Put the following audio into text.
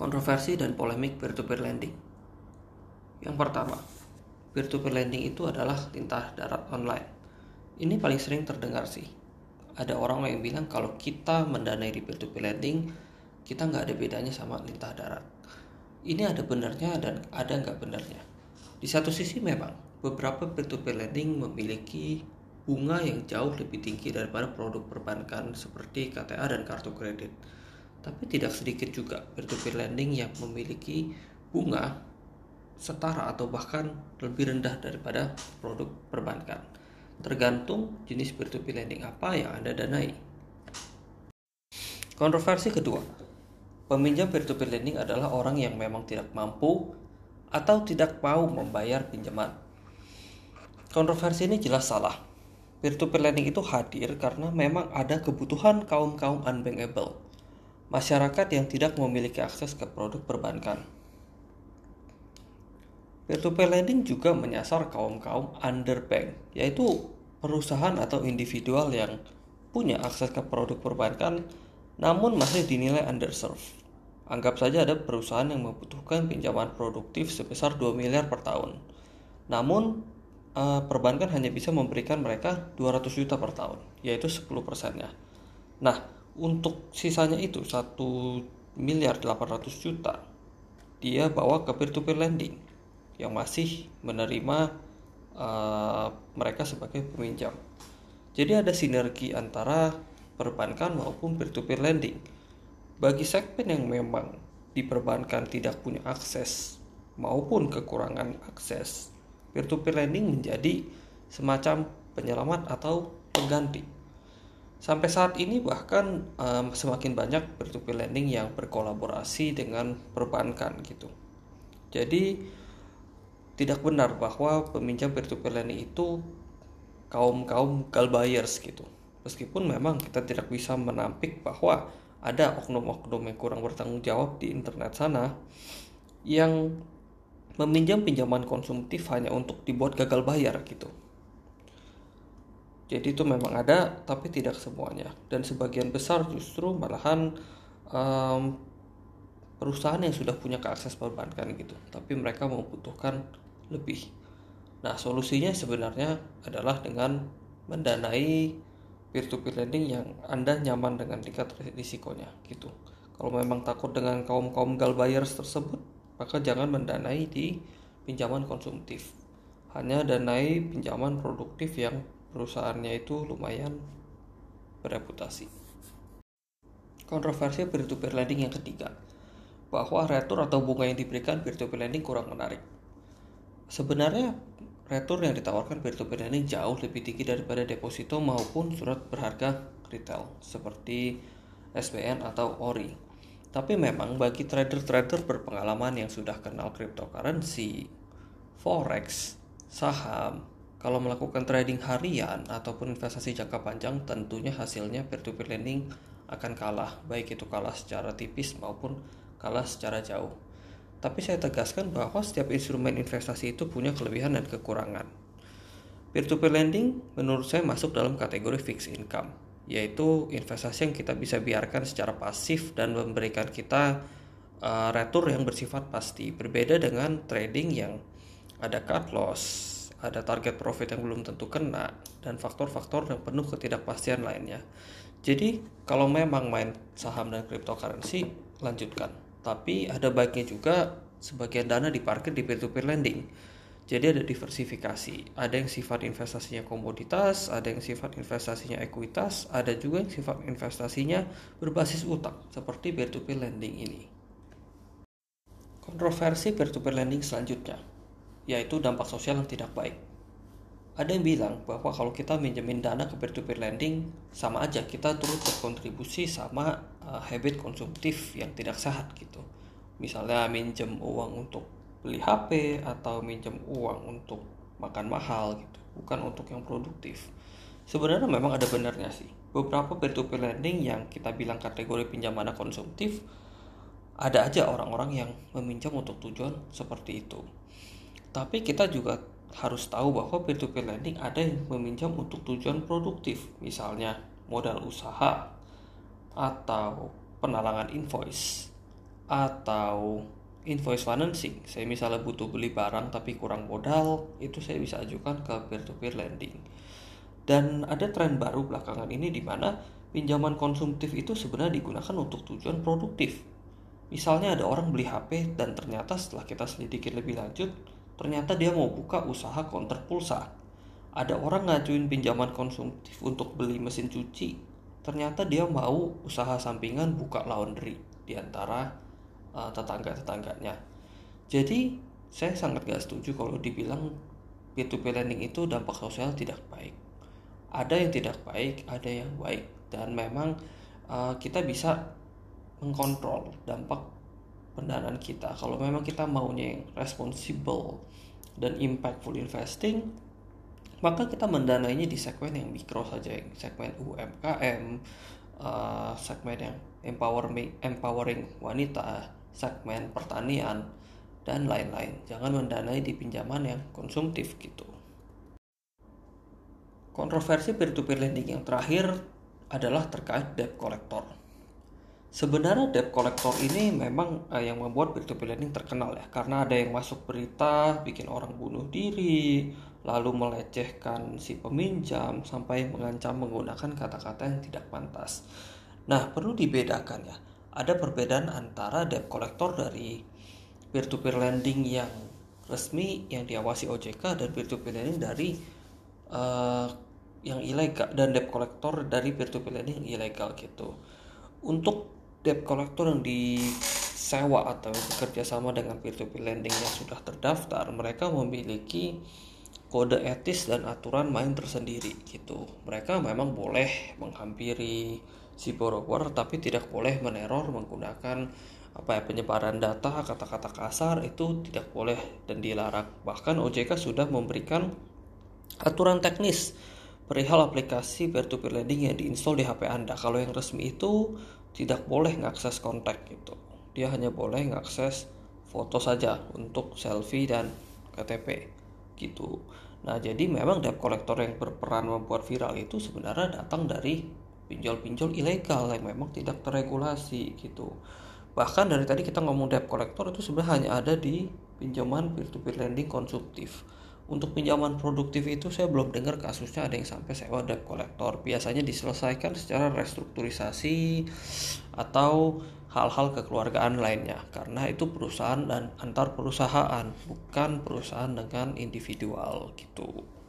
kontroversi dan polemik peer-to-peer lending. Yang pertama, peer-to-peer lending itu adalah lintah darat online. Ini paling sering terdengar sih. Ada orang yang bilang kalau kita mendanai di peer-to-peer lending, kita nggak ada bedanya sama lintah darat. Ini ada benarnya dan ada nggak benarnya. Di satu sisi memang beberapa peer-to-peer lending memiliki bunga yang jauh lebih tinggi daripada produk perbankan seperti KTA dan kartu kredit tapi tidak sedikit juga peer-to-peer lending yang memiliki bunga setara atau bahkan lebih rendah daripada produk perbankan. Tergantung jenis peer-to-peer lending apa yang Anda danai. Kontroversi kedua, peminjam peer-to-peer lending adalah orang yang memang tidak mampu atau tidak mau membayar pinjaman. Kontroversi ini jelas salah. Peer-to-peer lending itu hadir karena memang ada kebutuhan kaum-kaum unbankable masyarakat yang tidak memiliki akses ke produk perbankan. Peer-to-peer lending juga menyasar kaum-kaum underbank, yaitu perusahaan atau individual yang punya akses ke produk perbankan namun masih dinilai underserved. Anggap saja ada perusahaan yang membutuhkan pinjaman produktif sebesar 2 miliar per tahun. Namun eh, perbankan hanya bisa memberikan mereka 200 juta per tahun, yaitu 10 persennya. Nah, untuk sisanya itu 1 miliar 800 juta dia bawa ke peer to peer lending yang masih menerima uh, mereka sebagai peminjam. Jadi ada sinergi antara perbankan maupun peer to peer lending. Bagi segmen yang memang di perbankan tidak punya akses maupun kekurangan akses, peer to peer lending menjadi semacam penyelamat atau pengganti Sampai saat ini bahkan um, semakin banyak peer-to-peer lending yang berkolaborasi dengan perbankan gitu. Jadi tidak benar bahwa peminjam peer-to-peer lending itu kaum-kaum gal buyers gitu. Meskipun memang kita tidak bisa menampik bahwa ada oknum-oknum yang kurang bertanggung jawab di internet sana yang meminjam pinjaman konsumtif hanya untuk dibuat gagal bayar gitu. Jadi itu memang ada, tapi tidak semuanya. Dan sebagian besar justru malahan um, perusahaan yang sudah punya keakses perbankan gitu, tapi mereka membutuhkan lebih. Nah, solusinya sebenarnya adalah dengan mendanai peer-to-peer lending yang Anda nyaman dengan tingkat risikonya gitu. Kalau memang takut dengan kaum-kaum gal buyers tersebut, maka jangan mendanai di pinjaman konsumtif. Hanya danai pinjaman produktif yang perusahaannya itu lumayan bereputasi. Kontroversi peer-to-peer lending yang ketiga, bahwa retur atau bunga yang diberikan peer-to-peer lending kurang menarik. Sebenarnya retur yang ditawarkan peer-to-peer lending jauh lebih tinggi daripada deposito maupun surat berharga retail seperti SBN atau ORI. Tapi memang bagi trader-trader berpengalaman yang sudah kenal cryptocurrency, forex, saham, kalau melakukan trading harian ataupun investasi jangka panjang, tentunya hasilnya peer-to-peer lending akan kalah, baik itu kalah secara tipis maupun kalah secara jauh. Tapi saya tegaskan bahwa setiap instrumen investasi itu punya kelebihan dan kekurangan. Peer-to-peer lending menurut saya masuk dalam kategori fixed income, yaitu investasi yang kita bisa biarkan secara pasif dan memberikan kita uh, retur yang bersifat pasti. Berbeda dengan trading yang ada cut loss, ada target profit yang belum tentu kena, dan faktor-faktor yang penuh ketidakpastian lainnya. Jadi, kalau memang main saham dan cryptocurrency, lanjutkan. Tapi ada baiknya juga sebagian dana diparkir di peer-to-peer lending. Jadi ada diversifikasi. Ada yang sifat investasinya komoditas, ada yang sifat investasinya ekuitas, ada juga yang sifat investasinya berbasis utang, seperti peer-to-peer lending ini. Kontroversi peer-to-peer lending selanjutnya yaitu dampak sosial yang tidak baik. Ada yang bilang bahwa kalau kita minjemin dana ke peer-to-peer lending, sama aja kita turut berkontribusi sama uh, habit konsumtif yang tidak sehat gitu. Misalnya minjem uang untuk beli HP atau minjem uang untuk makan mahal gitu, bukan untuk yang produktif. Sebenarnya memang ada benarnya sih. Beberapa peer-to-peer lending yang kita bilang kategori pinjaman konsumtif, ada aja orang-orang yang meminjam untuk tujuan seperti itu. Tapi kita juga harus tahu bahwa peer-to-peer lending ada yang meminjam untuk tujuan produktif, misalnya modal usaha atau penalangan invoice atau invoice financing. Saya misalnya butuh beli barang tapi kurang modal itu saya bisa ajukan ke peer to peer lending. Dan ada tren baru belakangan ini di mana pinjaman konsumtif itu sebenarnya digunakan untuk tujuan produktif. Misalnya ada orang beli HP dan ternyata setelah kita selidiki lebih lanjut ternyata dia mau buka usaha counter pulsa. Ada orang ngajuin pinjaman konsumtif untuk beli mesin cuci. Ternyata dia mau usaha sampingan buka laundry di antara uh, tetangga-tetangganya. Jadi saya sangat gak setuju kalau dibilang P2P lending itu dampak sosial tidak baik. Ada yang tidak baik ada yang baik. Dan memang uh, kita bisa mengkontrol dampak pendanaan kita. Kalau memang kita maunya yang responsible dan impactful investing maka kita mendanainya di segmen yang mikro saja segmen UMKM uh, segmen yang empowering empowering wanita segmen pertanian dan lain-lain. Jangan mendanai di pinjaman yang konsumtif gitu. Kontroversi peer-to-peer lending yang terakhir adalah terkait debt collector Sebenarnya debt collector ini memang uh, yang membuat peer-to-peer lending terkenal ya karena ada yang masuk berita bikin orang bunuh diri, lalu melecehkan si peminjam sampai mengancam menggunakan kata-kata yang tidak pantas. Nah, perlu dibedakan ya. Ada perbedaan antara debt collector dari peer-to-peer lending yang resmi yang diawasi OJK dan peer-to-peer lending dari uh, yang ilegal dan debt collector dari peer-to-peer lending yang ilegal gitu. Untuk debt collector yang disewa atau bekerja sama dengan peer-to-peer lending yang sudah terdaftar, mereka memiliki kode etis dan aturan main tersendiri gitu. Mereka memang boleh menghampiri si borrower tapi tidak boleh meneror menggunakan apa ya penyebaran data kata-kata kasar itu tidak boleh dan dilarang. Bahkan OJK sudah memberikan aturan teknis perihal aplikasi peer-to-peer lending yang diinstal di HP Anda. Kalau yang resmi itu tidak boleh ngakses kontak gitu. Dia hanya boleh ngakses foto saja untuk selfie dan KTP gitu. Nah jadi memang debt collector yang berperan membuat viral itu sebenarnya datang dari pinjol-pinjol ilegal yang memang tidak terregulasi gitu. Bahkan dari tadi kita ngomong debt collector itu sebenarnya hanya ada di pinjaman peer-to-peer lending konsumtif untuk pinjaman produktif itu saya belum dengar kasusnya ada yang sampai sewa debt collector. Biasanya diselesaikan secara restrukturisasi atau hal-hal kekeluargaan lainnya karena itu perusahaan dan antar perusahaan bukan perusahaan dengan individual gitu.